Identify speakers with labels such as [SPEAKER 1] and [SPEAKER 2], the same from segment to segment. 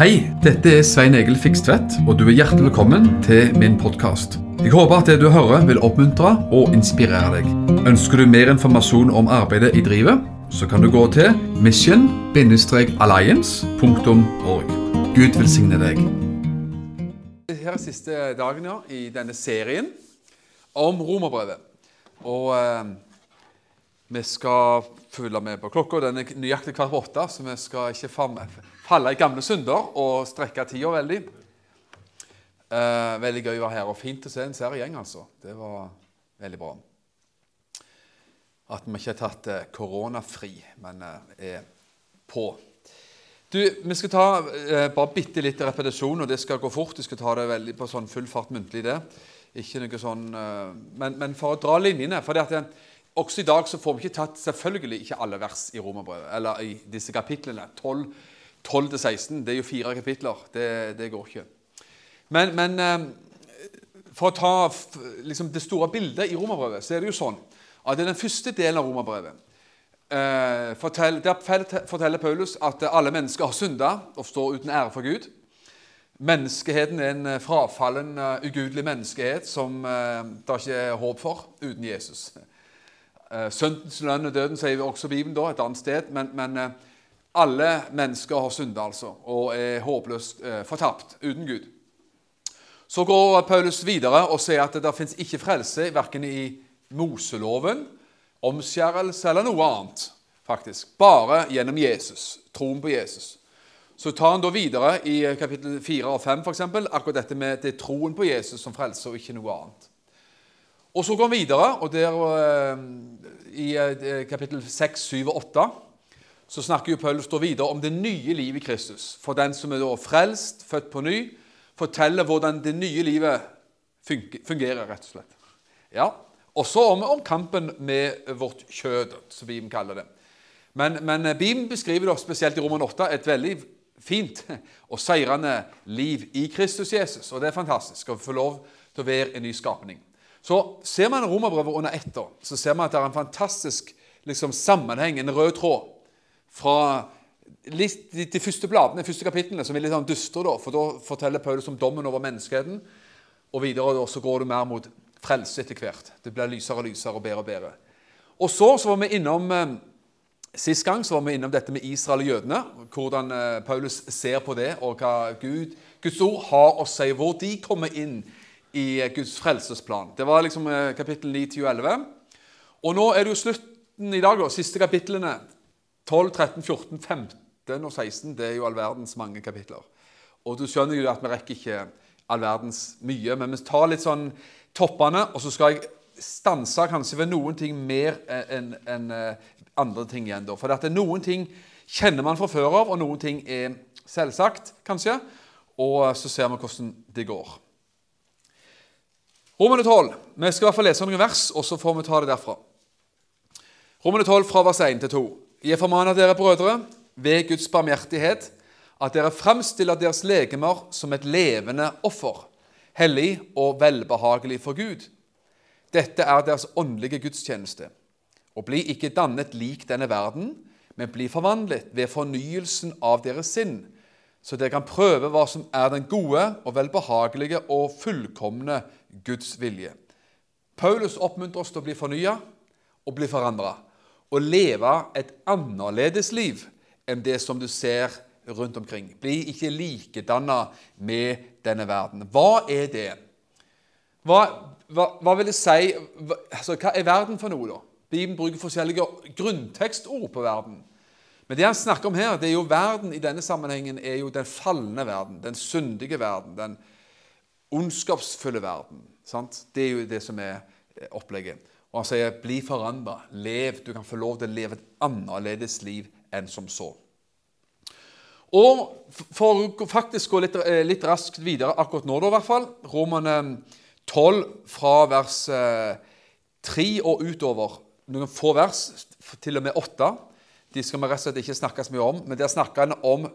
[SPEAKER 1] Hei, dette er Svein Egil Fikstvedt, og du er hjertelig velkommen til min podkast. Jeg håper at det du hører, vil oppmuntre og inspirere deg. Ønsker du mer informasjon om arbeidet i drivet, så kan du gå til mission-alliance.org. Gud velsigne deg.
[SPEAKER 2] Her er siste dagen ja, i denne serien om romerbrevet. Og eh, vi skal følge med på klokka. Den er nøyaktig kvart på åtte, så vi skal ikke falle i gamle synder og strekke tida veldig. Eh, veldig gøy å være her, og fint å se en seriegjeng, altså. Det var veldig bra. At vi ikke har tatt eh, koronafri, men eh, er på. Du, Vi skal ta eh, bare bitte litt repetisjon, og det skal gå fort. Vi skal ta det veldig på sånn full fart muntlig. det. Ikke noe sånn, eh, men, men, for å dra linjene for det at det, Også i dag så får vi ikke tatt selvfølgelig ikke alle vers i Romerbrevet, eller i disse kapitlene. 12, 12-16. Det er jo fire kapitler. Det, det går ikke. Men, men eh, for å ta liksom, det store bildet i Romerbrevet, så er det jo sånn at det er den første delen av Romerbrevet eh, Der forteller Paulus at alle mennesker har synda og står uten ære for Gud. Menneskeheten er en eh, frafallen, ugudelig menneskehet som det ikke er håp for uten Jesus. Søndens lønn og døden sier vi også Bibelen da, et annet sted. Men, men alle mennesker har synda altså, og er håpløst fortapt uten Gud. Så går Paulus videre og sier at det fins ikke frelse verken i Moseloven, omskjærelse eller noe annet. faktisk. Bare gjennom Jesus, troen på Jesus. Så tar han da videre i kapittel 4 og 5 for eksempel, akkurat dette med det er troen på Jesus som frelser, og ikke noe annet. Og Så går han videre, og der eh, i eh, kapittel 6, 7 og 8 så snakker jo Paulus da videre om det nye livet i Kristus. For den som er da frelst, født på ny, forteller hvordan det nye livet fungerer, rett og slett. Ja, Også om, om kampen med vårt kjød, som Bibelen kaller det. Men, men Bibelen beskriver da spesielt i Roman 8 et veldig fint og seirende liv i Kristus Jesus. Og det er fantastisk å få lov til å være en ny skapning. Så ser man romerbrevet under ett, så ser man at det er en fantastisk liksom, sammenheng, en rød tråd, fra de, de første bladene, de første kapitlene, som er litt sånn dystre, da, for da forteller Paulus om dommen over menneskeheten. Og videre da, så går du mer mot frelse etter hvert. Det blir lysere og lysere og bedre og bedre. Og så, så var vi innom eh, Sist gang så var vi innom dette med Israel og jødene. Hvordan eh, Paulus ser på det, og hva Gud, Guds ord har å si. Hvor de kommer inn i eh, Guds frelsesplan. Det var liksom eh, kapittel 9-11. Og nå er det jo slutten i dag, da. Siste kapitlene. 12, 13, 14, 15 og 16. Det er jo all verdens mange kapitler. Og du skjønner jo at vi rekker ikke all verdens mye. Men vi tar litt sånn toppene, og så skal jeg stanse kanskje ved noen ting mer enn en, andre ting igjen. da. For det noen ting kjenner man fra før av, og noen ting er selvsagt, kanskje. Og så ser vi hvordan det går. Romerne 12. Vi skal i hvert fall lese noen vers, og så får vi ta det derfra. Romerne 12 fra vers 1 til 2. Jeg formaner dere brødre, ved Guds barmhjertighet, at dere framstiller deres legemer som et levende offer, hellig og velbehagelig for Gud. Dette er deres åndelige gudstjeneste. Og bli ikke dannet lik denne verden, men bli forvandlet ved fornyelsen av deres sinn, så dere kan prøve hva som er den gode og velbehagelige og fullkomne Guds vilje. Paulus oppmuntrer oss til å bli fornya og bli forandra, og leve et annerledes liv enn det som du ser rundt omkring. Bli ikke likedanna med denne verden. Hva er det? Hva, hva, hva vil det si hva, altså, hva er verden for noe, da? Bibelen bruker forskjellige grunntekstord på verden. Men det han snakker om her, det er jo verden i denne sammenhengen er jo den falne verden, den syndige verden, den ondskapsfulle verden. Sant? Det er jo det som er eh, opplegget. Og han sier 'bli forandra', lev. Du kan få lov til å leve et annerledes liv enn som så. Og For å faktisk gå litt, eh, litt raskt videre akkurat nå, da, i hvert fall Romane 12 fra vers 3 eh, og utover noen få vers, til og med åtte. De skal vi rett og slett ikke snakke så mye om. Men der snakker han om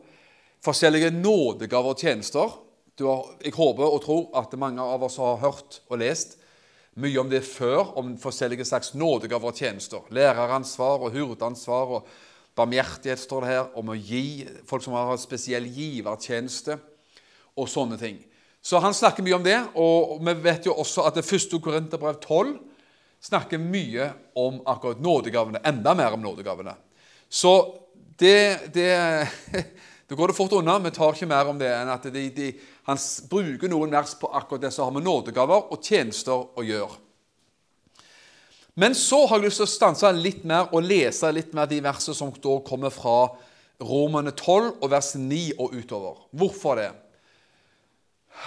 [SPEAKER 2] forskjellige nådegaver og tjenester. Har, jeg håper og tror at mange av oss har hørt og lest mye om det før, om forskjellige slags nådegaver og tjenester. Læreransvar og hurdeansvar og barmhjertighet, står det her, om å gi folk som har spesiell givertjeneste og sånne ting. Så han snakker mye om det, og vi vet jo også at det første Korinterbrev 12 snakker mye om akkurat nådegavene. Enda mer om nådegavene. Så det, det Da går det fort unna. Vi tar ikke mer om det enn at de, de, han bruker noen vers på akkurat det som har med nådegaver og tjenester å gjøre. Men så har jeg lyst til å stanse litt mer og lese litt mer de versene som da kommer fra Romane 12 og vers 9 og utover. Hvorfor det?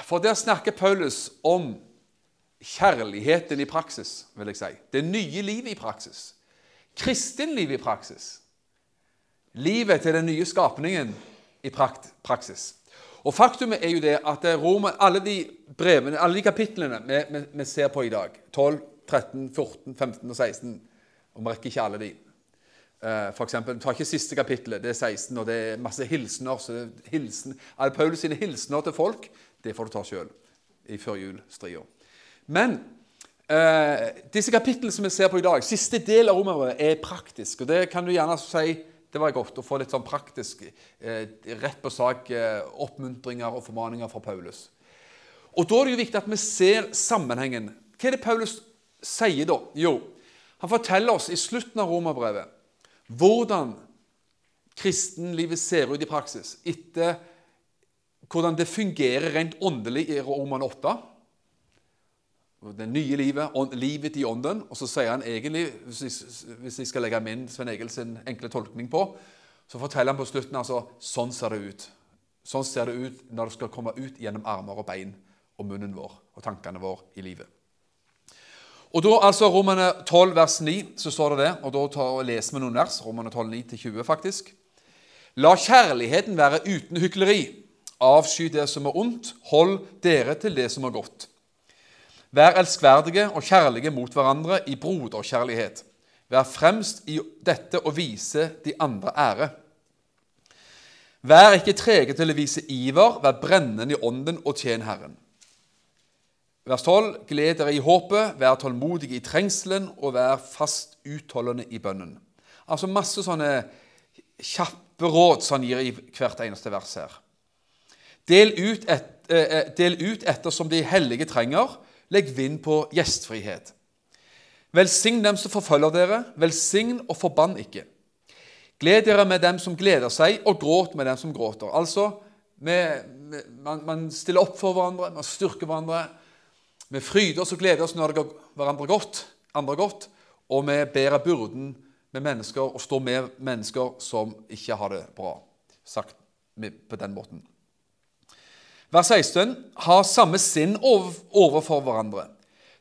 [SPEAKER 2] For der snakker Paulus om kjærligheten i praksis, vil jeg si. Det nye livet i praksis. Kristenlivet i praksis. Livet til den nye skapningen i praksis. Og Faktumet er jo det at Roman, alle de brevene, alle de kapitlene vi, vi, vi, ser på i dag 12, 13, 14, 15 og 16 og Vi rekker ikke alle de. Uh, for eksempel, vi tar ikke siste kapittelet, det er 16, og det er masse hilsener. så hilsen, alle Paulus sine hilsener til folk det får du ta sjøl i førjulstria. Men eh, disse kapitlene som vi ser på i dag, siste del av Romerbrevet, er praktisk. og Det kan du gjerne si det var godt å få litt sånn praktisk, eh, rett på sak, eh, oppmuntringer og formaninger fra Paulus. Og Da er det jo viktig at vi ser sammenhengen. Hva er det Paulus sier da? Jo, han forteller oss i slutten av romerbrevet hvordan kristenlivet ser ut i praksis etter hvordan det fungerer rent åndelig i Roman 8. Det nye livet, livet i ånden. Og så sier han egentlig, hvis jeg skal legge min Sven Egil sin enkle tolkning på, så forteller han på slutten altså sånn ser det ut. Sånn ser det ut når det skal komme ut gjennom armer og bein og munnen vår og tankene våre i livet. Og da, altså Romane 12, vers 9, så står det det. og Da tar og leser vi noen vers. Romane 12, 9-20, faktisk. La kjærligheten være uten hykleri. Avsky det som er ondt, hold dere til det som er godt. Vær elskverdige og kjærlige mot hverandre i broderkjærlighet. Vær fremst i dette og vise de andre ære. Vær ikke trege til å vise iver, vær brennende i ånden og tjen Herren. Vers 12.: Gled dere i håpet, vær tålmodige i trengselen og vær fast utholdende i bønnen. Altså masse sånne kjappe råd som han gir i hvert eneste vers her. Del ut, et, eh, eh, del ut ettersom de hellige trenger. Legg vind på gjestfrihet. Velsign dem som forfølger dere. Velsign og forbann ikke. Gled dere med dem som gleder seg, og gråt med dem som gråter. Altså, med, med, man, man, stiller opp for hverandre, man styrker hverandre. Vi fryder oss og gleder oss når det går hverandre godt, andre godt, og vi bærer byrden med mennesker og står med mennesker som ikke har det bra. Sagt på den måten. Vers 16.: Ha samme sinn overfor hverandre.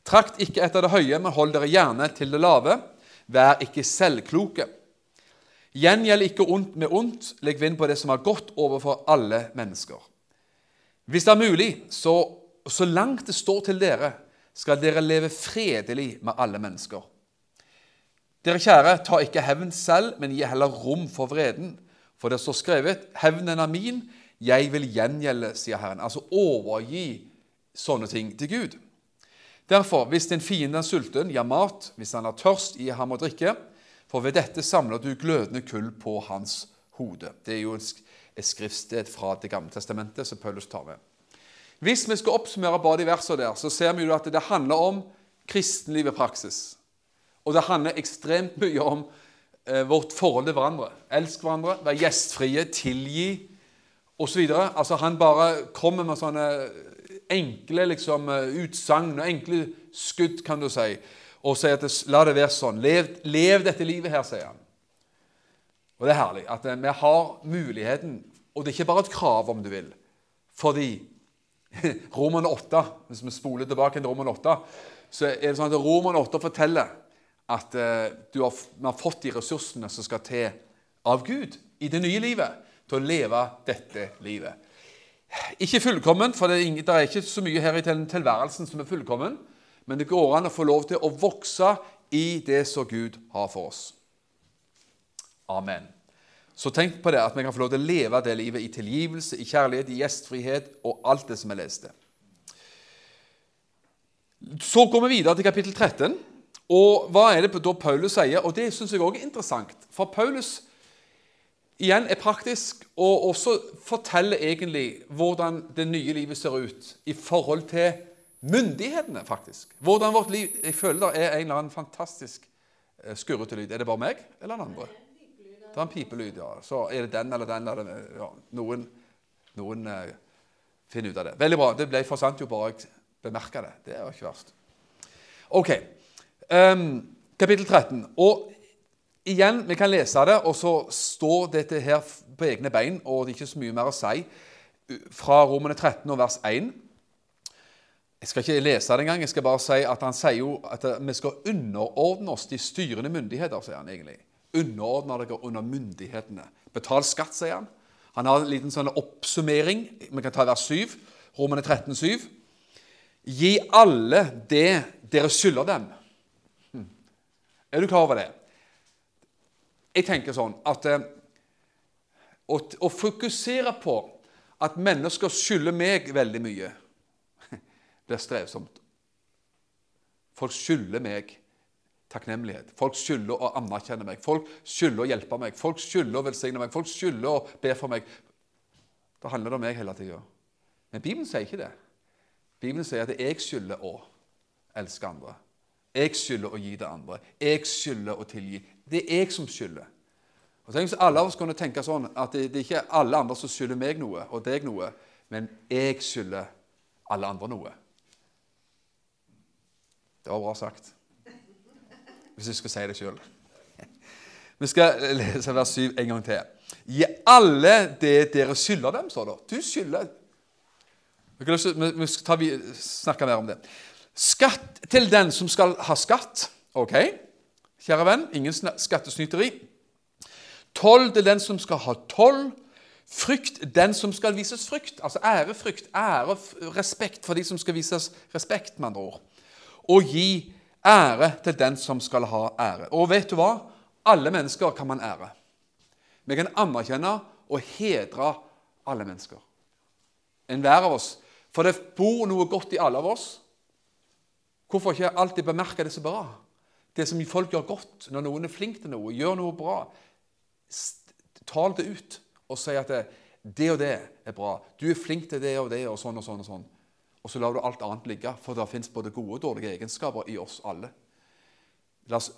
[SPEAKER 2] Trakt ikke etter det høye, men hold dere gjerne til det lave. Vær ikke selvkloke. Gjengjeld ikke ondt med ondt. Legg vind på det som er godt overfor alle mennesker. Hvis det er mulig, så, så langt det står til dere, skal dere leve fredelig med alle mennesker. Dere kjære, ta ikke hevn selv, men gi heller rom for vreden. For det står skrevet:" Hevnen er min, 'Jeg vil gjengjelde', sier Herren. Altså overgi sånne ting til Gud. Derfor, hvis din fiende er sulten, gi mat. Hvis han er tørst, gi ham å drikke. For ved dette samler du glødende kull på hans hode. Det er jo et skriftsted fra Det gamle testamentet som Paulus tar med. Hvis vi skal oppsummere bare de versene der, så ser vi jo at det handler om kristenlivet praksis. Og det handler ekstremt mye om eh, vårt forhold til hverandre. Elsk hverandre, vær gjestfrie, tilgi osv. Altså, han bare kommer med sånne enkle liksom, utsagn og enkle skudd, kan du si, og sier at det, la det være sånn. Lev, lev, dette livet her, sier han. Og det er herlig at eh, vi har muligheten, og det er ikke bare et krav, om du vil, fordi Roman 8, hvis vi spoler tilbake til Roman 8, så er det sånn at Roman 8 forteller at uh, har, har fått de ressursene som skal til av Gud i det nye livet til å leve dette livet. Ikke fullkommen, for det er, ikke så mye her i tilværelsen som er fullkommen, men det går an å få lov til å vokse i det som Gud har for oss. Amen. Så tenk på det, at vi kan få lov til å leve det livet i tilgivelse, i kjærlighet, i gjestfrihet og alt det som vi leste. Så går vi videre til kapittel 13. Og hva er det da Paulus sier? Og Det syns jeg òg er interessant. For Paulus igjen er praktisk, og også forteller egentlig hvordan det nye livet ser ut i forhold til myndighetene, faktisk. Hvordan vårt liv Jeg føler det er en eller annen fantastisk eh, skurrete lyd. Er det bare meg eller den andre? Det er en pipelyd, ja. Så er det den eller den eller den. Ja, noen, noen uh, finner ut av det. Veldig bra. Det ble forsvant jo bare jeg bemerka det. Det er jo ikke verst. Ok. Um, kapittel 13. Og igjen, vi kan lese det, og så står dette her på egne bein, og det er ikke så mye mer å si fra Romene 13 og vers 1. Jeg skal ikke lese det engang. Jeg skal bare si at han sier jo at vi skal underordne oss de styrende myndigheter, sier han egentlig. Underordne dere under myndighetene. Betal skatt, sier han. Han har en liten sånn oppsummering. Vi kan ta vers 7. Romene 13, 7. Gi alle det dere skylder dem. Hm. Er du klar over det? Jeg tenker sånn at eh, å, å, fokusere på at mennesker skylder meg veldig mye, det er strevsomt. Folk skylder meg takknemlighet. Folk skylder å anerkjenne meg. Folk skylder å hjelpe meg. Folk skylder å velsigne meg. Folk skylder å be for meg. Da handler det om meg hele tida. Men Bibelen sier ikke det. Bibelen sier at jeg skylder å elske andre. Jeg skylder å gi det andre. Jeg skylder å tilgi. Det er jeg som skylder. Og Tenk hvis alle av oss kunne tenke sånn at det, det er ikke alle andre som skylder meg noe, og deg noe, men jeg skylder alle andre noe. Det var bra sagt. Hvis jeg skal si det sjøl. Vi skal lese vers 7 en gang til. Gi alle det dere skylder dem, står det. Du skylder Vi skal snakke mer om det. Skatt til den som skal ha skatt. Ok, kjære venn, ingen skattesnyteri. Toll til den som skal ha toll. Frykt den som skal vises frykt. Altså ærefrykt, ære, respekt for de som skal vises respekt, med andre ord. Og gi ære til den som skal ha ære. Og vet du hva? Alle mennesker kan man ære. Vi kan anerkjenne og hedre alle mennesker. Enhver av oss. For det bor noe godt i alle av oss. Hvorfor ikke alltid bemerke det så bra? Det som folk gjør godt, når noen er flink til noe, gjør noe bra. Tal det ut og si at det, det og det er bra. Du er flink til det og det og sånn og sånn. Og sånn. Og så lar du alt annet ligge, for det fins både gode og dårlige egenskaper i oss alle. La oss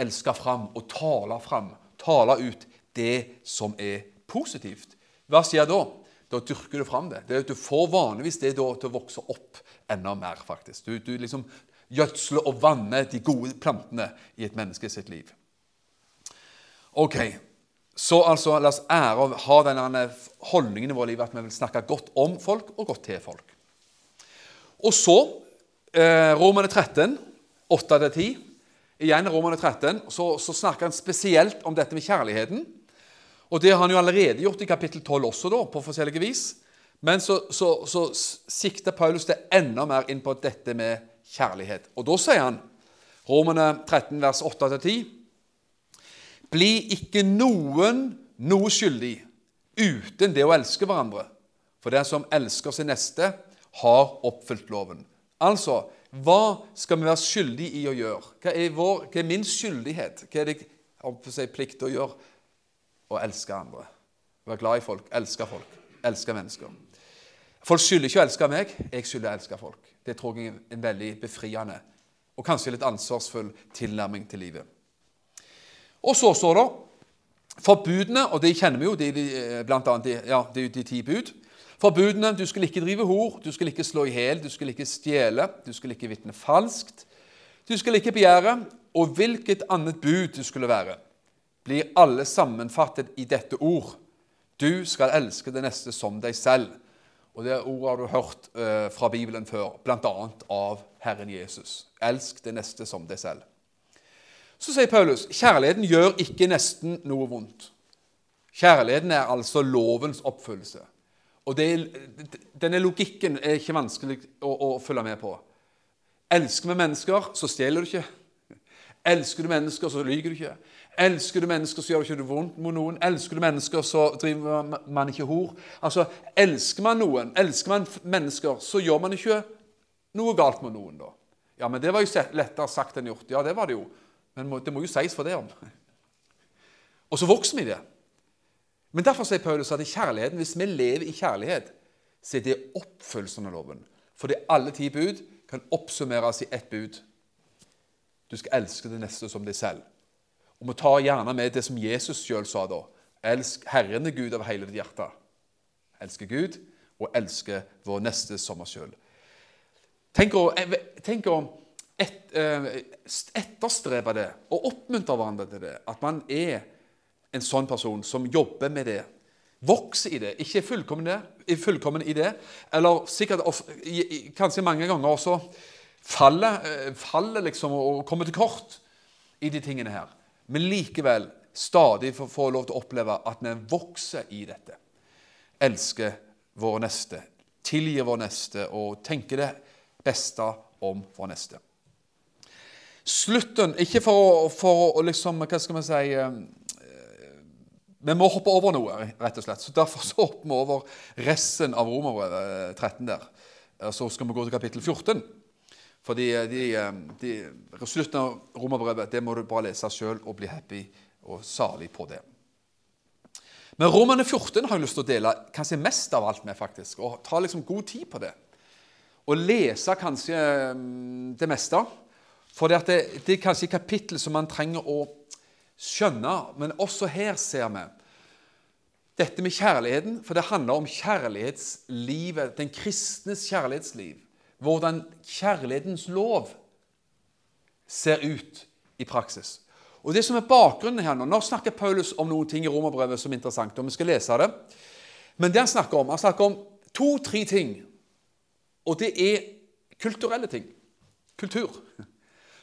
[SPEAKER 2] elske fram og tale fram, tale ut det som er positivt. Hva skjer da? Da dyrker du fram det. det du får vanligvis det da til å vokse opp enda mer. faktisk. Du, du liksom gjødsler og vanne de gode plantene i et menneske sitt liv. Ok, Så altså, la oss ære og ha denne holdningen i vårt liv at vi vil snakke godt om folk og godt til folk. Og så eh, Romerne 13, 8-10. Igjen Romerne 13, så, så snakker han spesielt om dette med kjærligheten. Og Det har han jo allerede gjort i kapittel 12 også, da, på forskjellige vis. Men så, så, så sikter Paulus det enda mer inn på dette med kjærlighet. Og da sier han, Romene 13, vers 8-10.: Bli ikke noen noe skyldig uten det å elske hverandre. For den som elsker sin neste, har oppfylt loven. Altså, hva skal vi være skyldig i å gjøre? Hva er, vår, hva er min skyldighet? Hva er det jeg si, plikt å gjøre? Å elske andre. Være glad i folk, elske folk, elske mennesker. Folk skylder ikke å elske meg, jeg skylder å elske folk. Det tror jeg er en veldig befriende og kanskje litt ansvarsfull tilnærming til livet. Og så står det forbudene, og det kjenner vi jo, det er blant annet de, ja, de, de ti bud. Forbudene du skal ikke drive hor, du skal ikke slå i hjel, du skal ikke stjele, du skal ikke vitne falskt, du skal ikke begjære, og hvilket annet bud du skulle være, blir alle sammenfattet i dette ord. Du skal elske det neste som deg selv. Og Det ordet har du hørt uh, fra Bibelen før, bl.a. av Herren Jesus. Elsk det neste som deg selv. Så sier Paulus kjærligheten gjør ikke nesten noe vondt. Kjærligheten er altså lovens oppfyllelse. Og det, Denne logikken er ikke vanskelig å, å, følge med på. Elsker vi mennesker, så stjeler du ikke. Elsker du mennesker, så lyver du ikke. Elsker du mennesker, så gjør du ikke vondt mot noen. Elsker du mennesker, så driver man ikke hor. Altså, Elsker man noen, elsker man mennesker, så gjør man ikke noe galt med noen. da. Ja, men Det var jo lettere sagt enn gjort. Ja, det var det jo. Men det må jo sies for det om. Og så vokser vi i det. Men derfor sier Paulus at i kjærligheten, hvis vi lever i kjærlighet, så er det oppfyllelsen av loven. Fordi alle ti bud kan oppsummeres i ett bud. Du skal elske det neste som deg selv. Og vi tar gjerne med det som Jesus sjøl sa da. Elsk Herren er Gud av hele ditt hjerte. Elsker Gud og elsker vår neste som sjøl. Tenk å, tenk å et, eh, etterstrebe det og oppmuntre hverandre til det. At man er en sånn person som jobber med det. Vokser i det. Ikke er fullkommen i det. Eller sikkert kanskje mange ganger også faller, eh, faller liksom og kommer til kort i de tingene her. Men likevel stadig får, får lov til å oppleve at vi vokser i dette. Elsker vår neste, tilgir vår neste og tenker det beste om vår neste. Slutten Ikke for, for å liksom Hva skal vi si eh, Vi må hoppe over noe, rett og slett. Så Derfor så hopper vi over resten av Romerbrevet 13 der. Så skal vi gå til kapittel 14. Fordi de, de, slutten av Romerbrevet det må du bare lese sjøl og bli happy og salig på det. Men Romerne 14 har jeg lyst til å dele kanskje mest av alt med, faktisk. Og ta liksom god tid på det. Og lese kanskje mm, det meste. For det, det, er kanskje kapittel som man trenger å skjønne. Men også her ser vi dette med kjærligheten. For det handler om kjærlighetslivet, den kristnes kjærlighetsliv. Hvordan kjærlighetens lov ser ut i praksis. Og det som er bakgrunnen her Nå nå snakker Paulus om noen ting i Romerbrevet som er interessant, og vi skal lese det. Men det han snakker om, han snakker om to-tre ting. Og det er kulturelle ting. Kultur.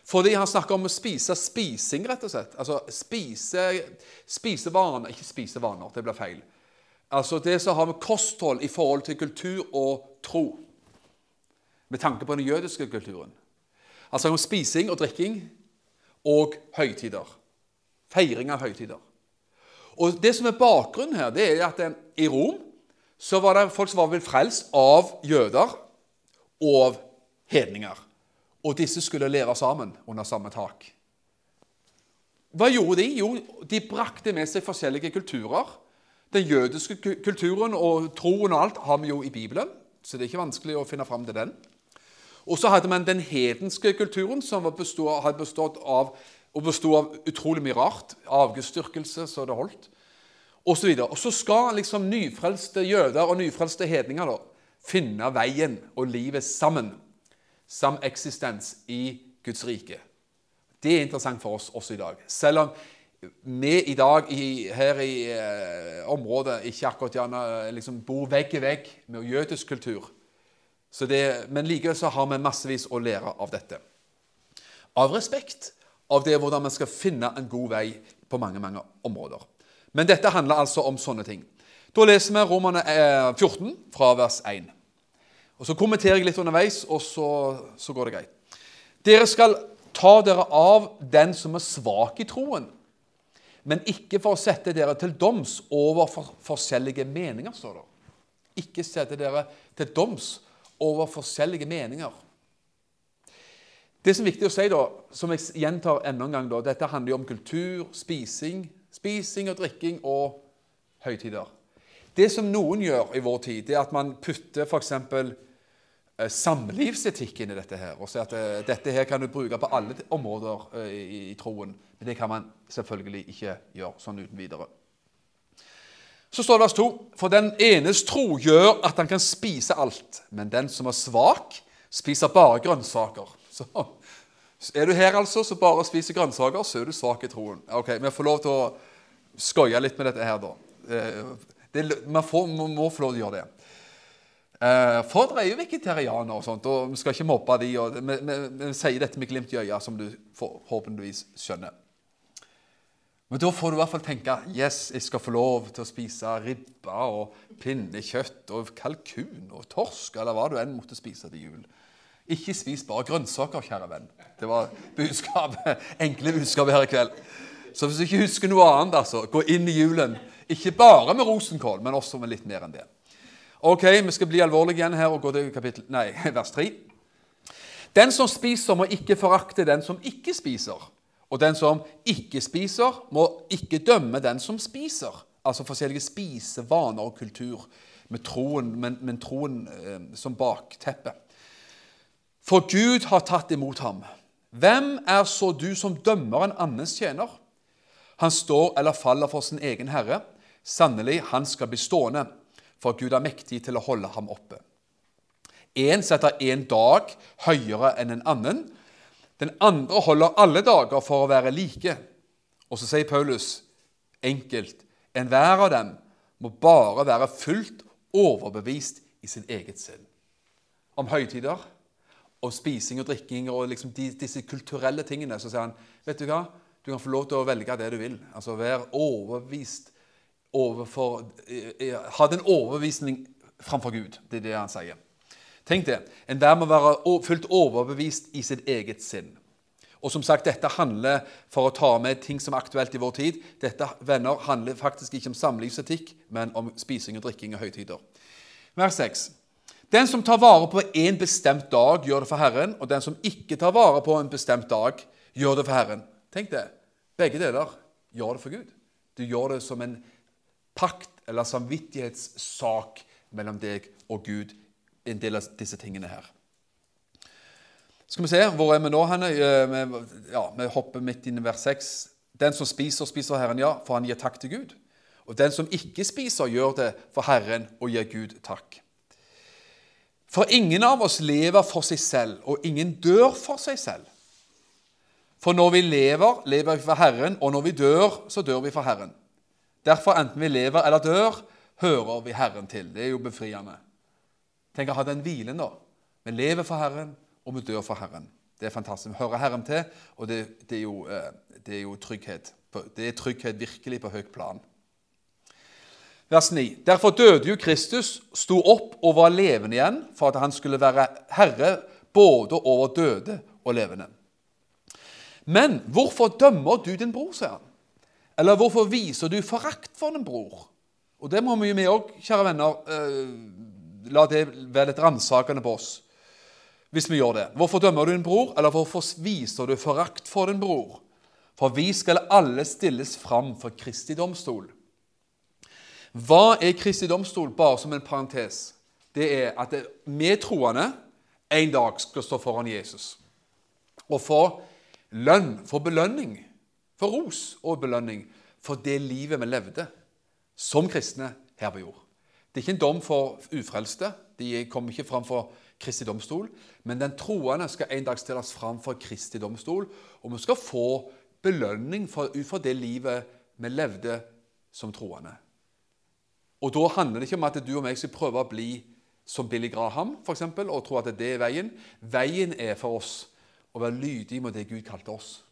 [SPEAKER 2] Fordi han snakker om å spise spising, rett og slett. Altså spise, spisevaner Ikke spisevaner, det blir feil. Altså det som har med kosthold i forhold til kultur og tro. Med tanke på den jødiske kulturen. Altså om spising og drikking og høytider. Feiring av høytider. Og Det som er bakgrunnen her, det er at i Rom så var det folk som var vel frelst av jøder og av hedninger. Og disse skulle leve sammen under samme tak. Hva gjorde de? Jo, de brakte med seg forskjellige kulturer. Den jødiske kulturen og troen og alt har vi jo i Bibelen, så det er ikke vanskelig å finne fram til den. Og så hadde man den hedenske kulturen, som bestod, hadde bestått av, og bestod av utrolig mye rart. Avgudsdyrkelse så det holdt. Og så, videre. og så skal liksom nyfrelste jøder og nyfrelste hedninger da, finne veien og livet sammen. Sameksistens i Guds rike. Det er interessant for oss også i dag. Selv om vi i dag i, her i eh, området ikke akkurat gjerne eh, liksom, bor vegg i vegg med jødisk kultur, det, men likevel så har vi massevis å lære av dette. Av respekt av det hvordan vi skal finne en god vei på mange mange områder. Men dette handler altså om sånne ting. Da leser vi Romerne 14 eh, fra vers 1. Og Så kommenterer jeg litt underveis, og så, så går det greit. Dere skal ta dere av den som er svak i troen, men ikke for å sette dere til doms over for forskjellige meninger, står det. Ikke sette dere til doms over forskjellige meninger. Det som er viktig å si, da, som jeg gjentar enda en gang, da, dette handler jo om kultur, spising, spising og drikking og høytider. Det som noen gjør i vår tid, det er at man putter f.eks. Eh, samlivsetikk inn i dette her, og sier at eh, dette her kan du bruke på alle områder eh, i, i troen. Men det kan man selvfølgelig ikke gjøre sånn uten videre. Så står det vers 2.: For den enes tro gjør at han kan spise alt, men den som er svak, spiser bare grønnsaker. Så er du her altså så bare spiser grønnsaker, så er du svak i troen. Ok, Vi får lov til å skøye litt med dette her, da. Eh, man, får, man, må få lov til å gjøre det. Eh, for dere er jo vegetarianere og sånt, og vi skal ikke mobbe de, og vi, vi sier dette med glimt i øyet, som du forhåpentligvis skjønner. Men da får du i hvert fall tenke yes, jeg skal få lov til å spise ribbe og pinnekjøtt og kalkun og torsk, eller hva du enn måtte spise til jul. Ikke spis bare grønnsaker, kjære venn. Det var budskapet, enkle budskapet her i kveld. Så hvis du ikke husker noe annet, altså, gå inn i julen. Ikke bare med rosenkål, men også med litt mer enn det. Ok, Vi skal bli alvorlige igjen her og gå til kapittel, nei, vers 3. Den som spiser, må ikke forakte den som ikke spiser. Og den som ikke spiser, må ikke dømme den som spiser. altså forskjellige spisevaner og kultur, med troen, men, men troen eh, som bakteppe. For Gud har tatt imot ham. Hvem er så du som dømmer en annens tjener? Han står eller faller for sin egen herre. Sannelig, han skal bli stående, for Gud er mektig til å holde ham oppe. Én setter én dag høyere enn en annen. Den andre holder alle dager for å være like. Og så sier Paulus enkelt enhver av dem må bare være fullt overbevist i sin eget sinn. Om høytider, om spising og drikking og liksom de, disse kulturelle tingene, så sier han vet du hva, du kan få lov til å velge det du vil. Altså Vær overbevist overfor eh, eh, Ha den overbevisning framfor Gud. Det er det han sier. Tenk det. Enhver må være fullt overbevist i sitt eget sinn. Og som sagt, Dette handler for å ta med ting som er aktuelt i vår tid. Dette venner, handler faktisk ikke om samlivsetikk, men om spising og drikking og høytider. Vers 6. Den som tar vare på en bestemt dag, gjør det for Herren. Og den som ikke tar vare på en bestemt dag, gjør det for Herren. Tenk det. Begge deler gjør det for Gud. Du gjør det som en pakt eller samvittighetssak mellom deg og Gud, en del av disse tingene her. Skal vi se, Hvor er vi nå? Henne? Eh, ja, vi hopper midt inn i vers 6. Den som spiser, spiser Herren, ja, for han gir takk til Gud. Og den som ikke spiser, gjør det for Herren og gir Gud takk. For ingen av oss lever for seg selv, og ingen dør for seg selv. For når vi lever, lever vi for Herren, og når vi dør, så dør vi for Herren. Derfor, enten vi lever eller dør, hører vi Herren til. Det er jo befriende. Tenk å ha den hvilen, da. Vi lever for Herren, og vi dør for Herren. Det er fantastisk. Vi hører Herren til, og det, det, er, jo, eh, det er jo trygghet. Det er trygghet virkelig på høyt plan. Vers 9. Derfor døde jo Kristus, sto opp og var levende igjen, for at han skulle være herre både over døde og levende. Men hvorfor dømmer du din bror, sier han? Eller hvorfor viser du forakt for din bror? Og det må vi jo vi òg, kjære venner, eh, la det være litt ransakende på oss hvis vi gjør det. Hvorfor dømmer du din bror, eller hvorfor viser du forakt for din bror? For vi skal alle stilles fram for Kristi domstol. Hva er Kristi domstol, bare som en parentes? Det er at vi troende en dag skal stå foran Jesus og få lønn, få belønning, få ros og belønning for det livet vi levde som kristne her på jord. Det er ikke en dom for ufrelste. De kommer ikke fram for Kristi domstol. Men den troende skal en dag stilles fram for Kristi domstol, og vi skal få belønning for, ut fra det livet vi levde som troende. Og Da handler det ikke om at du og meg skal prøve å bli som Billy Graham for eksempel, og tro at det er veien. Veien er for oss å være lydig mot det Gud kalte oss.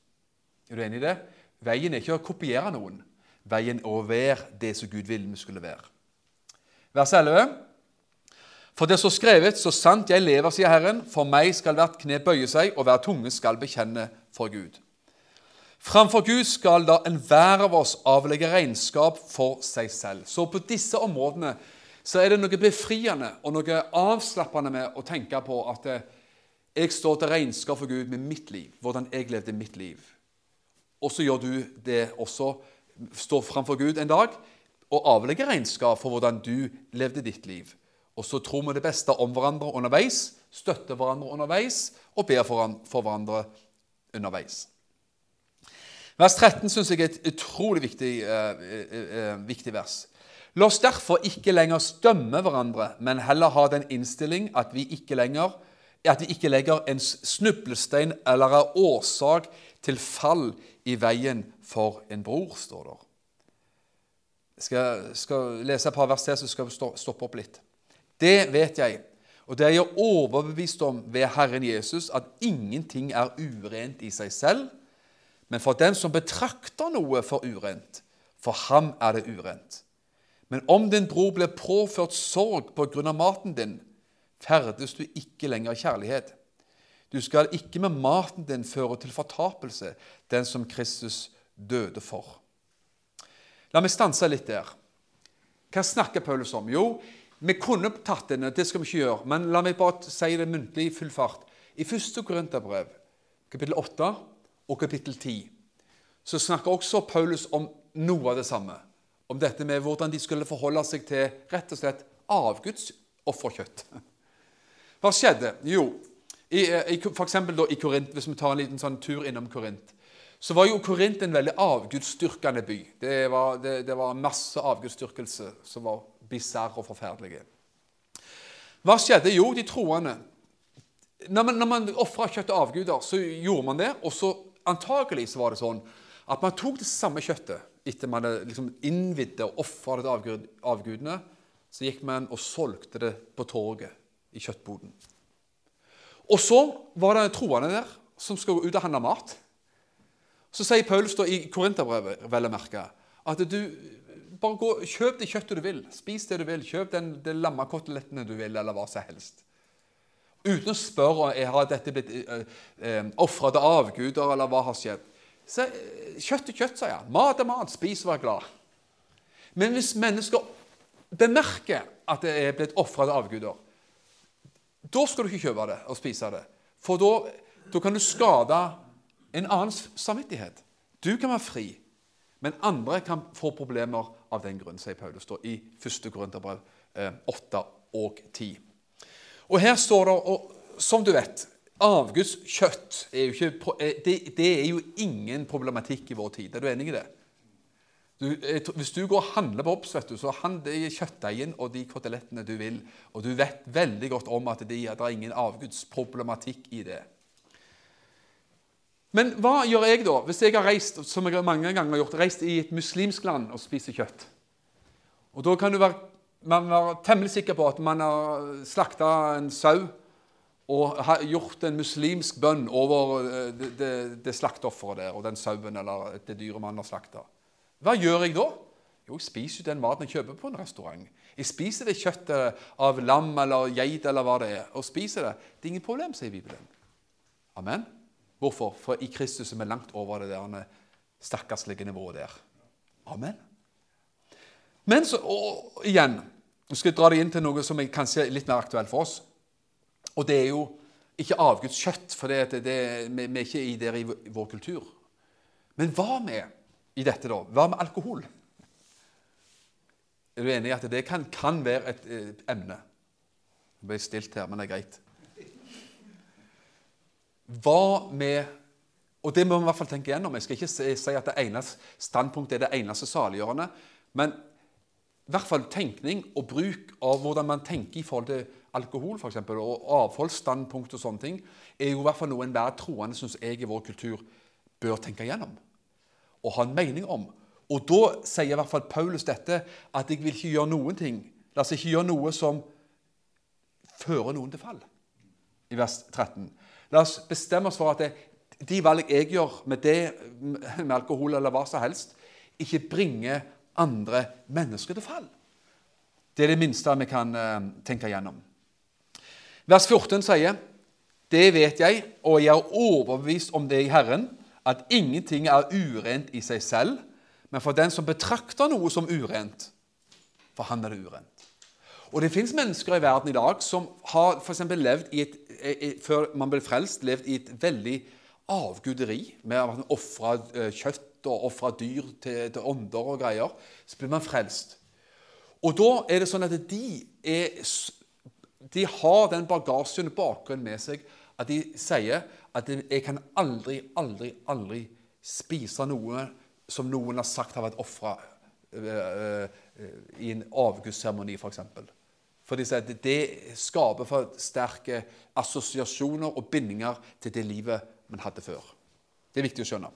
[SPEAKER 2] Er du enig i det? Veien er ikke å kopiere noen. Veien er å være det som Gud ville vi skulle være. Vers 11. For det står skrevet, så sant jeg lever, sier Herren, for meg skal hvert kne bøye seg, og hver tunge skal bekjenne for Gud. Framfor Gud skal da enhver av oss avlegge regnskap for seg selv. Så på disse områdene så er det noe befriende og noe avslappende med å tenke på at eh, jeg står til regnskap for Gud med mitt liv, hvordan jeg levde mitt liv. Og så gjør du det også, står framfor Gud en dag og avlegger regnskap for hvordan du levde ditt liv. Og så tror vi det beste om hverandre underveis, støtter hverandre underveis og ber for hverandre underveis. Vers 13 syns jeg er et utrolig viktig, eh, eh, eh, viktig vers. La oss derfor ikke lenger stømme hverandre, men heller ha den innstilling at vi ikke lenger at vi ikke legger en snublestein eller er årsak til fall i veien for en bror, står det. Skal, skal lese et par vers til, så skal vi stoppe opp litt. Det vet jeg, og det er jeg overbevist om ved Herren Jesus, at ingenting er urent i seg selv. Men for den som betrakter noe for urent, for ham er det urent. Men om din bror blir påført sorg på grunn av maten din, ferdes du ikke lenger i kjærlighet. Du skal ikke med maten din føre til fortapelse den som Kristus døde for. La meg stanse litt der. Hva snakker Paulus om? Jo, vi kunne tatt denne, det skal vi ikke gjøre, men la meg bare si det muntlig i full fart. I 1. Korinterbrev, kapittel 8 og kapittel 10, så snakker også Paulus om noe av det samme. om dette med hvordan de skulle forholde seg til rett og slett avgudsofferkjøtt. Hva skjedde? Jo, i, eh, for eksempel i Korint, hvis vi tar en liten sånn tur innom Korint, så var jo Korint en veldig avgudsdyrkende by. Det var, det, det var masse avgudsdyrkelse som var bisarr og forferdelige. Hva skjedde? Jo, de troende Når man, når man ofra kjøtt til avguder, så gjorde man det. Og så antagelig så var det sånn at man tok det samme kjøttet etter man hadde liksom innvidde og ofra det til avgudene. Så gikk man og solgte det på torget i kjøttboden. Og så var det troende der som skulle ut og handle mat. Så sier Paulus da i Korinterbrevet vel å merke, at du bare gå, kjøp det kjøttet du vil, spis det du vil, kjøp den, de lammekotelettene du vil, eller hva som helst. Uten å spørre har dette blitt eh, eh, ofra til avguder, eller hva har skjedd. Så, eh, kjøtt er kjøtt, sier han. Mat er mat. Spis og vær glad. Men hvis mennesker bemerker at det er blitt ofra til avguder, da skal du ikke kjøpe det og spise det. For da, kan du skade en annens samvittighet. Du kan være fri, men andre kan få problemer av den grunn, sier Paulus da, i 1. Korinterbrev eh, 8 og 10. Og her står det, og som du vet Avgudskjøtt er jo ikke, det, er jo ingen problematikk i vår tid. Er du enig i det? Du, hvis du går og handler på Obs, så handler kjøttdeigen og de kotelettene du vil, og du vet veldig godt om at det er ingen avgudsproblematikk i det. Men hva gjør jeg da, hvis jeg har reist som jeg mange ganger har gjort, reist i et muslimsk land og spiser kjøtt? Og Da kan du være, man være temmelig sikker på at man har slakta en sau og har gjort en muslimsk bønn over eh, det, det, det slakteofferet der, og den sauen eller det dyret man har slakta. Hva gjør jeg da? Jo, jeg spiser jo den maten jeg kjøper på en restaurant. Jeg spiser det kjøttet av lam eller geit eller hva det er. og spiser Det Det er ingen problem, sier Bibelen. Amen. Hvorfor? For i Kristus er vi langt over det der stakkarslige nivået der. Amen. Men så, og igjen Nå skal jeg dra deg inn til noe som er kanskje litt mer aktuelt for oss. Og det er jo ikke avguds kjøtt, for det, det, vi, vi er ikke i der i vår kultur. Men hva med i dette, da? Hva med alkohol? Er du enig i at det kan, kan være et eh, emne? Jeg ble stilt her, men det er greit. Hva med Og det må vi i hvert fall tenke gjennom. Jeg skal ikke si at det eneste standpunktet er det eneste saliggjørende. Men i hvert fall tenkning og bruk av hvordan man tenker i forhold til alkohol for eksempel, og avholdsstandpunkt og sånne ting, er jo i hvert fall noe enhver troende syns jeg i vår kultur bør tenke gjennom og ha en mening om. Og da sier i hvert fall Paulus dette, at jeg vil ikke gjøre noen ting. La oss ikke gjøre noe som fører noen til fall. I vers 13. La oss bestemme oss for at det, de valg jeg gjør med det, med alkohol eller hva som helst, ikke bringer andre mennesker til fall. Det er det minste vi kan uh, tenke gjennom. Vers 14 sier, 'Det vet jeg, og jeg er overbevist om det i Herren', at ingenting er urent i seg selv, men for den som betrakter noe som urent, for han er det urent. Og Det fins mennesker i verden i dag som har for levd i et, før man ble frelst, levd i et veldig avguderi med å man ofra kjøtt og ofra dyr til, til, ånder og greier. Så blir man frelst. Og da er det sånn at de, er, de har den bagasjen bakgrunnen med seg at de sier at jeg kan aldri, aldri, aldri spise noe som noen har sagt har vært ofra i en avgudsseremoni, f.eks. For, de sier at det skaper for sterke assosiasjoner og bindinger til det livet man hadde før. Det er viktig å skjønne.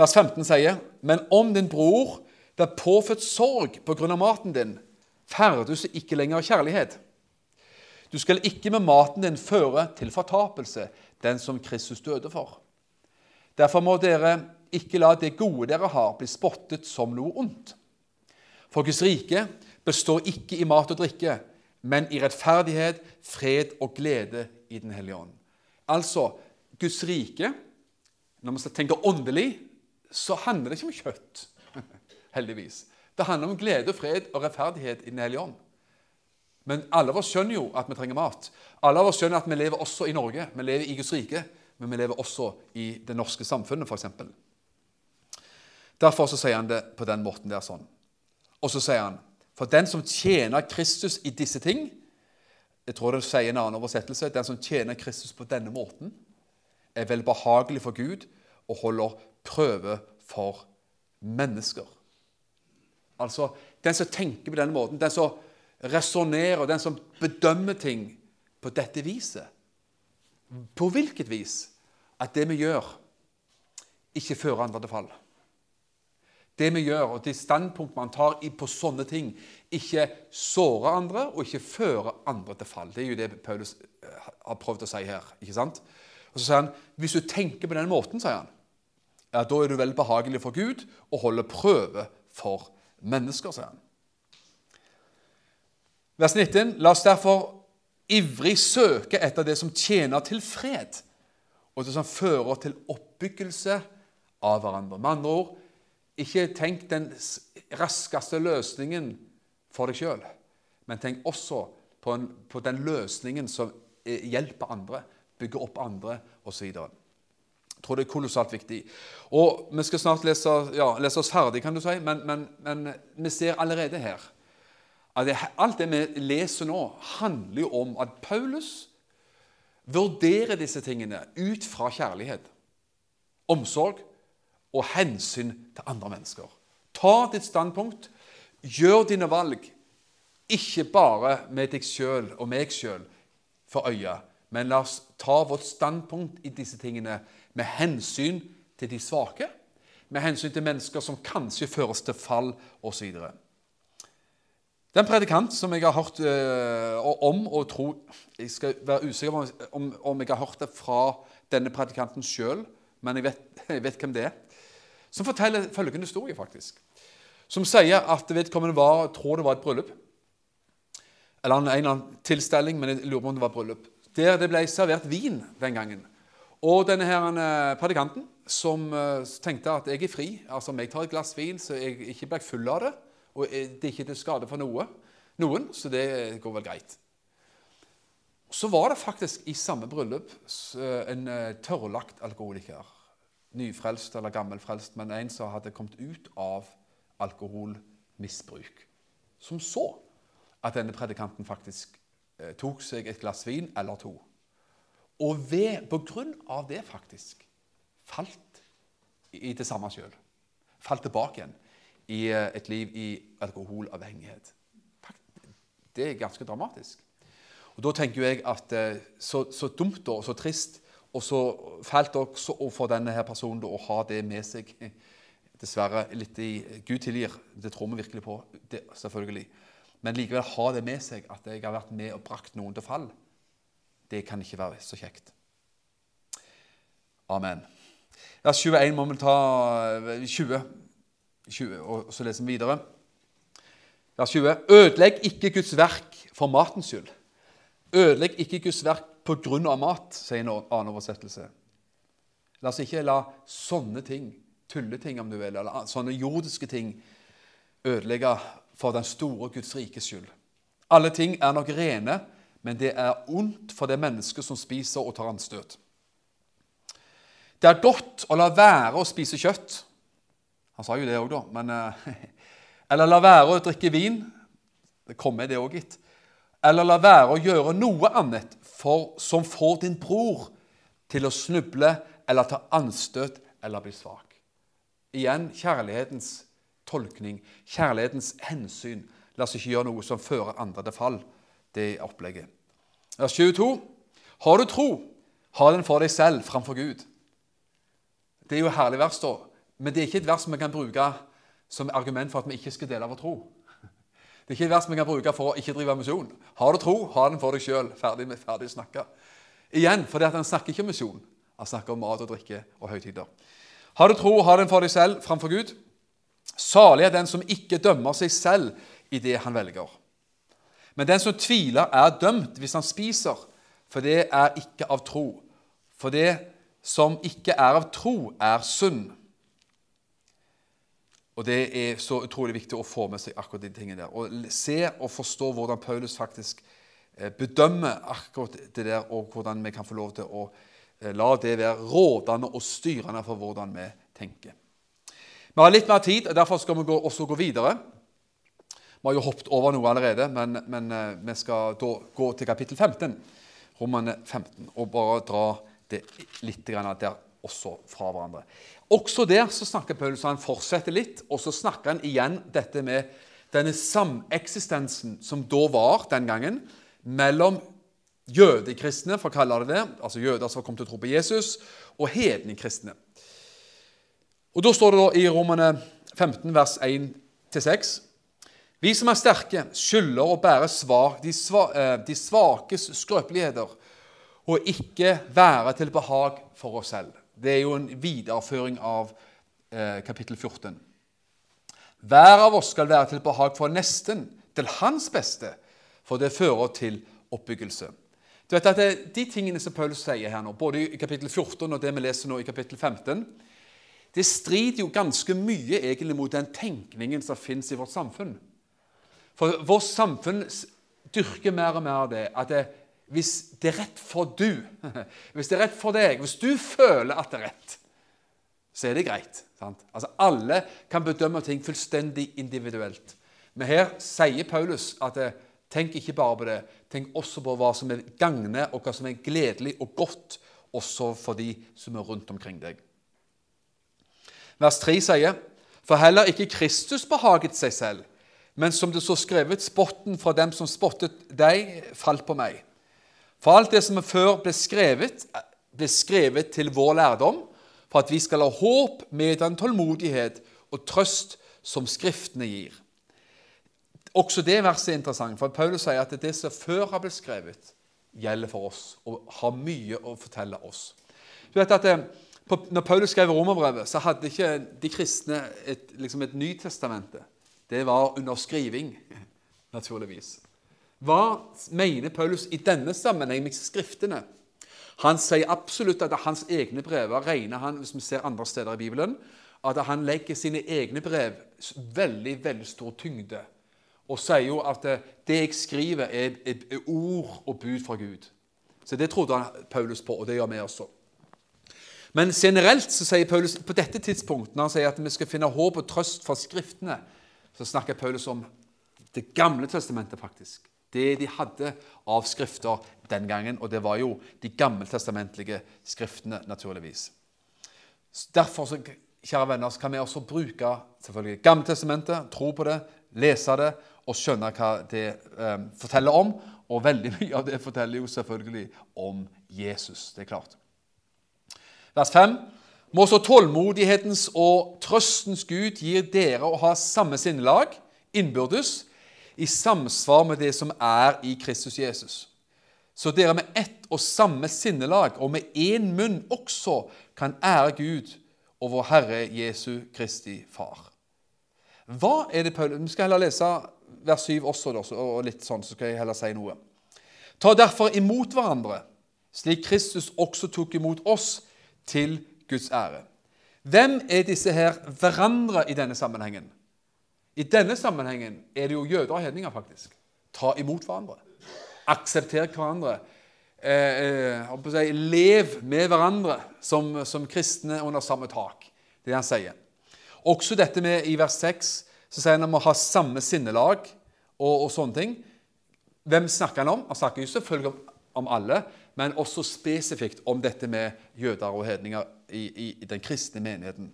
[SPEAKER 2] Vers 15 sier, men om din bror blir påført sorg pga. maten din, ferdes ikke lenger kjærlighet. Du skal ikke med maten din føre til fortapelse den som Kristus døde for. Derfor må dere ikke la det gode dere har, bli spottet som noe ondt. For Guds rike består ikke i mat og drikke, men i rettferdighet, fred og glede i Den hellige ånd. Altså, Guds rike Når vi tenker åndelig, så handler det ikke om kjøtt, heldigvis. Det handler om glede, fred og rettferdighet i Den hellige ånd. Men alle av oss skjønner jo at vi trenger mat. Alle av oss skjønner at vi lever også i Norge. Vi lever i Guds rike, men vi lever også i det norske samfunnet, f.eks. Derfor så sier han det på den måten der sånn. Og så sier han For den som tjener Kristus i disse ting Jeg tror det sier en annen oversettelse. Den som tjener Kristus på denne måten, er velbehagelig for Gud og holder prøve for mennesker. Altså den som tenker på denne måten, den som resonnerer, den som bedømmer ting på dette viset. På hvilket vis? At det vi gjør, ikke fører andre til fall det vi gjør, og de standpunkt man tar på sånne ting, ikke sårer andre og ikke fører andre til fall. Det er jo det Paulus eh, har prøvd å si her. ikke sant? Og Så sier han hvis du tenker på den måten, sier han, ja, da er du vel behagelig for Gud og holder prøve for mennesker, sier han. Vers 19. La oss derfor ivrig søke etter det som tjener til fred, og det som fører til oppbyggelse av hverandre. Med andre ord, ikke tenk den raskeste løsningen for deg sjøl, men tenk også på, en, på, den løsningen som hjelper andre, bygger opp andre osv. Jeg tror det er kolossalt viktig. Og Vi skal snart lese, ja, lese oss ferdig, kan du si, men, men, men, vi ser allerede her at det, alt det vi leser nå, handler jo om at Paulus vurderer disse tingene ut fra kjærlighet, omsorg og hensyn til andre mennesker. Ta ditt standpunkt, gjør dine valg, ikke bare med deg sjøl og meg sjøl for øye, men la oss ta vårt standpunkt i disse tingene med hensyn til de svake, med hensyn til mennesker som kanskje føres til fall osv. Den en predikant som jeg har hørt øh, om og tro, Jeg skal være usikker på om, om, jeg har hørt det fra denne predikanten sjøl, men jeg vet, jeg vet hvem det er som forteller følgende historie, faktisk. Som sier at vedkommende var, tror det var et bryllup. Eller en eller annen tilstelning, men jeg lurer på om det var bryllup. Der det ble servert vin den gangen. Og denne her eh, predikanten som eh, tenkte at jeg er fri, altså om jeg tar et glass vin så jeg ikke blir full av det, og det er ikke til skade for noe, noen, så det går vel greit. Så var det faktisk i samme bryllup eh, en tørrlagt alkoholiker nyfrelst eller gammelfrelst, men en som hadde kommet ut av alkoholmisbruk. Som så at denne predikanten faktisk eh, tok seg et glass vin eller to. Og ved, på grunn av det faktisk falt i det samme sjøl. Falt tilbake igjen i eh, et liv i alkoholavhengighet. Det er ganske dramatisk. Og Da tenker jeg at eh, så, så dumt og så trist og så fælt også for denne her personen å ha det med seg. Dessverre litt i Gud tilgir, det tror vi virkelig på. Det, selvfølgelig. Men likevel ha det med seg at jeg har vært med og brakt noen til fall. Det kan ikke være så kjekt. Amen. Vers 21 må vi ta 20, 20 og så leser vi videre. Vers 20. Ødelegg ikke Guds verk for matens skyld. Ødelegg ikke Guds verk på grunn av mat, sier en annen oversettelse. La oss ikke la sånne ting, tulleting om du vil, eller sånne jordiske ting, ødelegge for den store Guds rikes skyld. Alle ting er nok rene, men det er ondt for det mennesket som spiser og tar anstøt. Det er godt å la være å spise kjøtt. Han sa jo det òg, da. Men, eh, eller la være å drikke vin. Det kommer, det òg, gitt. Eller la være å gjøre noe annet for, som får din bror til å snuble eller ta anstøt eller bli svak. Igjen kjærlighetens tolkning, kjærlighetens hensyn. La oss ikke gjøre noe som fører andre til fall. Det er opplegget. Vers 22. Har du tro, ha den for deg selv framfor Gud. Det er jo et herlig vers, da. Men det er ikke et vers vi kan bruke som argument for at vi ikke skal dele vår tro. Det er ikke et vers vi kan bruke for å ikke drive misjon. Har du tro, ha den for deg sjøl. Ferdig, ferdig snakka. Igjen, fordi han snakker ikke om misjon. Han snakker om mat og drikke og høytider. Har du tro, ha den for deg selv framfor Gud. Salig er den som ikke dømmer seg selv i det han velger. Men den som tviler, er dømt hvis han spiser, for det er ikke av tro. For det som ikke er av tro, er synd. Og Det er så utrolig viktig å få med seg akkurat de tingene der. Og se og forstå hvordan Paulus faktisk eh, bedømmer akkurat det der, og hvordan vi kan få lov til å eh, la det være rådende og styrende for hvordan vi tenker. Vi har litt mer tid, og derfor skal vi også gå videre. Vi har jo hoppet over noe allerede, men, men eh, vi skal da gå til kapittel 15. Romane 15, og bare dra det litt der også fra hverandre. Også der så snakker Paulus, han fortsetter litt, og så snakker han igjen dette med denne sameksistensen som da var den gangen, mellom jødekristne, for å kalle det det, altså jøder som kom til å tro på Jesus, og hedningekristne. Og Da står det da i Romane 15, vers 1-6 Vi som er sterke, skylder å bære svar, de, sva, eh, de svakes skrøpeligheter og ikke være til behag for oss selv. Det er jo en videreføring av eh, kapittel 14. Hver av oss skal være til behag for nesten, til hans beste, for det fører til oppbyggelse. Du vet at det, De tingene som Paulus sier her nå, både i kapittel 14 og det vi leser nå i kapittel 15, det strider jo ganske mye egentlig mot den tenkningen som finnes i vårt samfunn. For vårt samfunn dyrker mer og mer det at det, hvis det er rett for du, hvis det er rett for deg, hvis du føler at det er rett, så er det greit. Sant? Altså Alle kan bedømme ting fullstendig individuelt. Men her sier Paulus at tenk ikke bare på det, tenk også på hva som er gagner, og hva som er gledelig og godt, også for de som er rundt omkring deg. Vers 3 sier, For heller ikke Kristus behaget seg selv, men som det så skrevet, spotten fra dem som spottet deg, falt på meg. For alt det som før ble skrevet, ble skrevet til vår lærdom, for at vi skal ha håp med den tålmodighet og trøst som Skriftene gir. Også det verset er interessant, for Paulus sier at det som før har blitt skrevet, gjelder for oss og har mye å fortelle oss. Du vet at eh, når Paulus skrev romerbrevet, så hadde ikke de kristne et, liksom et Nytestamentet. Det var under skriving, naturligvis. Hva mener Paulus i denne sammenheng med skriftene? Han sier absolutt at hans egne brever regner han, hvis vi ser andre steder i Bibelen, at han legger sine egne brev veldig veldig stor tyngde. Og sier jo at det jeg skriver, er, er, er ord og bud fra Gud. Så Det trodde han Paulus på, og det gjør vi også. Men generelt så sier Paulus på dette tidspunktet, når han sier at vi skal finne håp og trøst fra Skriftene, så snakker Paulus om Det gamle testamentet, faktisk. Det de hadde av skrifter den gangen, og det var jo de gammeltestamentlige skriftene, naturligvis. Derfor, kjære venner, kan vi også bruke selvfølgelig Gammeltestamentet, tro på det, lese det og skjønne hva det eh, forteller om. Og veldig mye av det forteller jo selvfølgelig om Jesus. det er klart. Vers 5. Må så tålmodighetens og trøstens Gud gir dere å ha samme sinnelag innbyrdes i samsvar med det som er i Kristus Jesus. Så dere med ett og samme sinnelag og med én munn også kan ære Gud og vår Herre Jesu Kristi Far. Hva er det Paul Vi skal heller lese vers 7 også, og litt sånn, så skal jeg heller si noe. Ta derfor imot hverandre, slik Kristus også tok imot oss til Guds ære. Hvem er disse her hverandre i denne sammenhengen? I denne sammenhengen er det jo jøder og hedninger, faktisk. Ta imot hverandre. Aksepter hverandre. Eh, eh, lev med hverandre som, som, kristne under samme tak. Det han sier. Også dette med i vers 6 så sier han om å ha samme sinnelag og, og sånne ting. Hvem snakker han om? Han snakker jo selvfølgelig om, om alle, men også spesifikt om dette med jøder og hedninger i, i, i den kristne menigheten.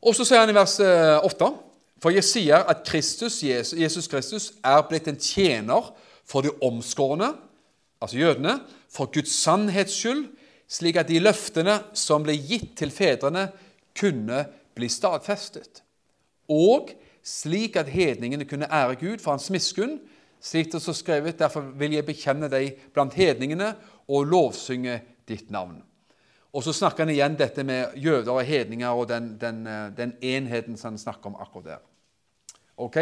[SPEAKER 2] Og så sier han i vers 8.: eh, For jeg sier at Kristus, Jesus, Kristus er blitt en tjener for de omskårne, altså jødene, for Guds sannhets skyld, slik at de løftene som ble gitt til fedrene, kunne bli stadfestet. Og slik at hedningene kunne ære Gud for hans miskunn, slik det står skrevet, derfor vil jeg bekjenne deg blant hedningene og lovsynge ditt navn. Og så snakker han igjen dette med jøder og hedninger og den, den, eh, den enheten som han snakker om akkurat der. Ok?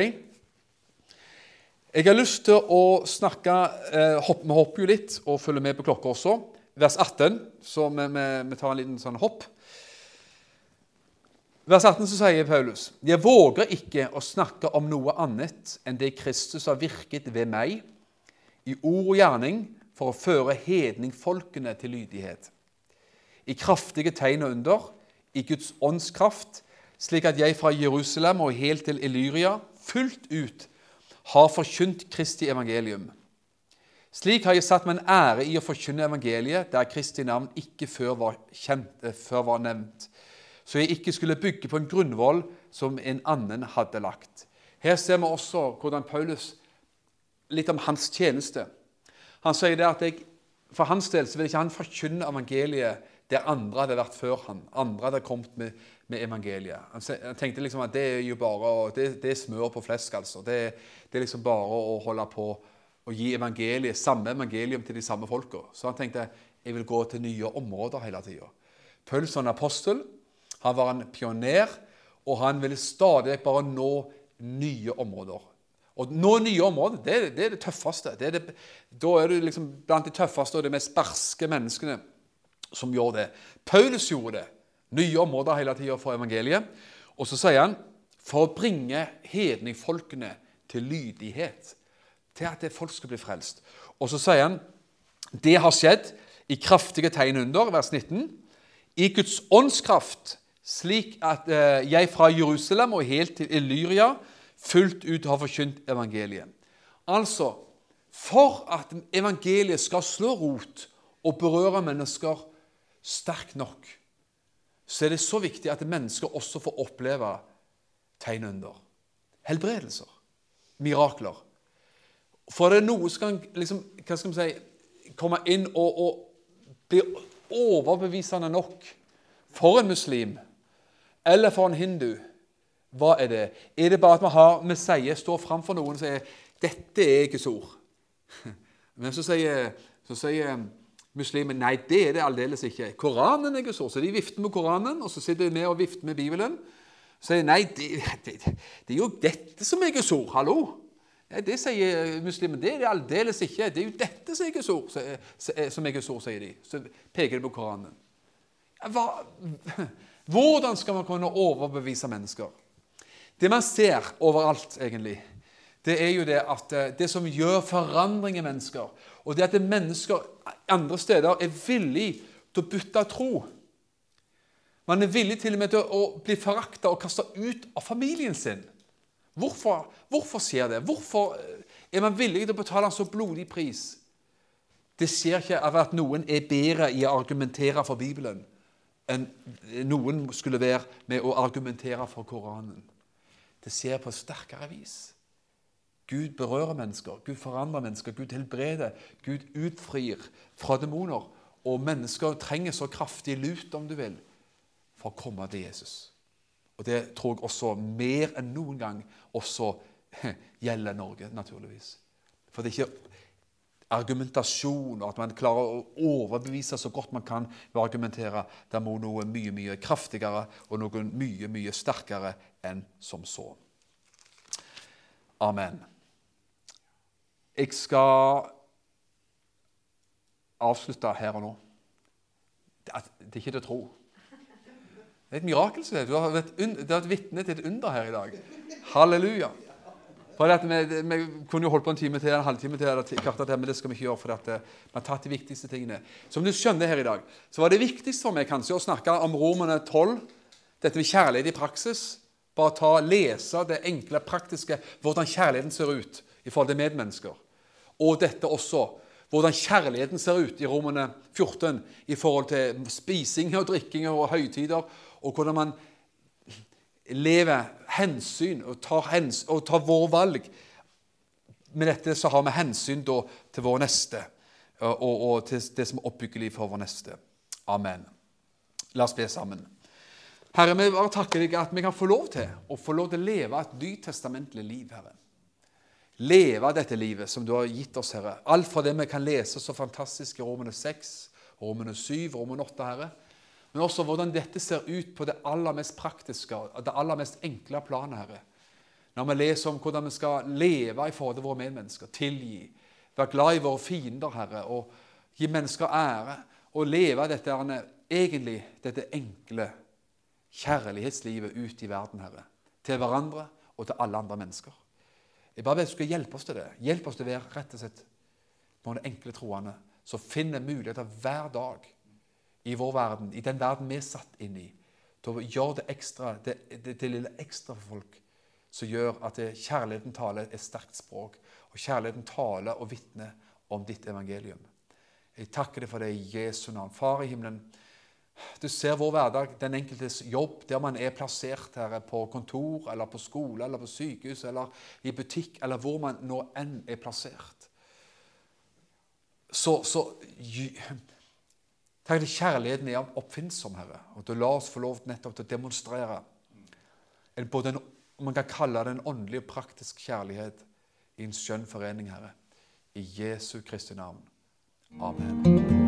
[SPEAKER 2] Jeg har lyst til å snakke eh, hopp, Vi hopper jo litt og følger med på klokka også. Vers 18, så vi, vi, vi tar en liten sånn hopp. Vers 18 så sier Paulus.: Jeg våger ikke å snakke om noe annet enn det Kristus har virket ved meg, i ord og gjerning, for å føre hedningfolkene til lydighet. I kraftige tegn og under, i Guds åndskraft, slik at jeg fra Jerusalem og helt til Illyria fullt ut har forkynt Kristi evangelium. Slik har jeg satt meg en ære i å forkynne evangeliet, der Kristi navn ikke før var, kjent, eh, før var nevnt, så jeg ikke skulle bygge på en grunnvoll som en annen hadde lagt. Her ser vi også hvordan Paulus Litt om hans tjeneste. Han sier det at jeg, for hans del så vil ikke han forkynne evangeliet der andre hadde vært før han. Andre hadde kommet med, med evangeliet. Han tenkte liksom at det er jo bare det, det er smør på flesk. altså. Det, det, er liksom bare å holde på å gi evangeliet, samme evangelium til de samme folka. Så han tenkte jeg vil gå til nye områder hele tida. Paulus en apostel. Han var en pioner, og han ville stadig bare nå nye områder. Og nå nye områder, det, det er det tøffeste. Det er det, da er du liksom blant de tøffeste og de mest barske menneskene som gjør det. Paulus gjorde det. Nye områder hele tida for evangeliet. Og så sier han for å bringe hedningfolkene til lydighet. Til at det folk skal bli frelst. Og så sier han det har skjedd i kraftige tegn under, vers 19. I Guds åndskraft, slik at eh, jeg fra Jerusalem og helt til Illyria fullt ut har forkynt evangeliet. Altså, for at evangeliet skal slå rot og berøre mennesker sterkt nok, så er det så viktig at mennesker også får oppleve tegn under. Helbredelser. Mirakler. For det er noe som kan liksom, hva skal vi si, komme inn og, og bli overbevisende nok for en muslim eller for en hindu hva er det? Er det bare at vi, har, vi sier, står framfor noen og sier 'Dette er Guds ord'? Men så sier, så sier muslimen nei, det er det aldeles ikke. Koranen er Guds ord. Så de vifter med Koranen, og så sitter vi og vifter med Bibelen. Så sier nei, det, det, det, er jo dette som er Guds ord. Hallo! Nei, det sier muslimen. Det er det aldeles ikke. Det er jo dette som er Guds ord, som er Guds ord, sier de. Så peker de på Koranen. Hva, hvordan skal man kunne overbevise mennesker? Det man ser overalt, egentlig, det er jo det at eh, det som gjør forandring i mennesker, og det at mennesker andre steder er villig til å bytte tro Man er villig til og med til å bli forakta og kasta ut av familien sin. Hvorfor, hvorfor skjer det? Hvorfor eh, er man villig til å betale en så blodig pris? Det skjer ikke av at noen er bedre i å argumentere for Bibelen enn noen skulle være med å argumentere for Koranen. Det skjer på sterkere vis. Gud berører mennesker, Gud forandrer mennesker, Gud helbreder, Gud utfrir fra demoner. Og mennesker trenger så kraftig lut, om du vil, for å komme til Jesus. Og Det tror jeg også mer enn noen gang også gjelder Norge, naturligvis. For det er ikke argumentasjon, og at man klarer å overbevise så godt man kan ved å argumentere. Det må noe mye mye kraftigere og noe mye mye sterkere enn som så. Amen. Jeg skal avslutte her og nå. Det er ikke til å tro. Det er et mirakel. Du har vært, vært vitne til et under her i dag. Halleluja. Vi, vi, kunne jo holdt på en time til, en halvtime til, til, men det skal vi ikke gjøre. for at eh, vi har tatt de viktigste tingene. Som du skjønner her i dag, så var det viktigst for meg kanskje å snakke om Romerne 12, dette med kjærlighet i praksis. Bare ta, lese det enkle, praktiske, hvordan kjærligheten ser ut i forhold til medmennesker. Og dette også, hvordan kjærligheten ser ut i Romene 14 i forhold til spising og drikking og høytider, og hvordan man lever hensyn og tar, hens, og tar vår valg. Med dette så har vi hensyn da, til vår neste og, og, til det som er oppbyggelig for vår neste. Amen. La oss be sammen. Herre, vi bare takker deg at vi kan få lov til å få lov til å leve et nytestamentlig liv, Herre. Leve dette livet som du har gitt oss, Herre. Alt fra det vi kan lese så fantastisk i Romene 6, Romene 7, Romene 8, Herre men også hvordan dette ser ut på det aller mest praktiske det aller mest enkle planet. Herre. Når vi leser om hvordan vi skal leve i forhold til våre medmennesker, tilgi, være glad i våre fiender, Herre, og gi mennesker ære, og leve dette, egentlig dette enkle kjærlighetslivet ut i verden, Herre. Til hverandre og til alle andre mennesker. Jeg bare vet du skal hjelpe oss til det. Hjelp oss til å være rett og slett noen enkle troende som finner muligheter hver dag i vår verden, i den verden vi er satt inn i, til å gjøre det ekstra, det, det, det lille ekstra for folk, som gjør at det, kjærligheten taler et sterkt språk. Og kjærligheten taler og vitner om ditt evangelium. Jeg takker deg for det i Jesu navn. Far i himmelen, du ser vår hverdag, den enkeltes jobb, der man er plassert her på kontor, eller på skole, eller på sykehus, eller i butikk, eller hvor man nå enn er plassert. Så, så Takk til kjærligheten er oppfinnsom, Herre, og du lar oss få lov nettopp til å demonstrere en, både en, man kan kalle det en åndelig og praktisk kjærlighet i en skjønn forening, Herre. I Jesu Kristi navn. Amen.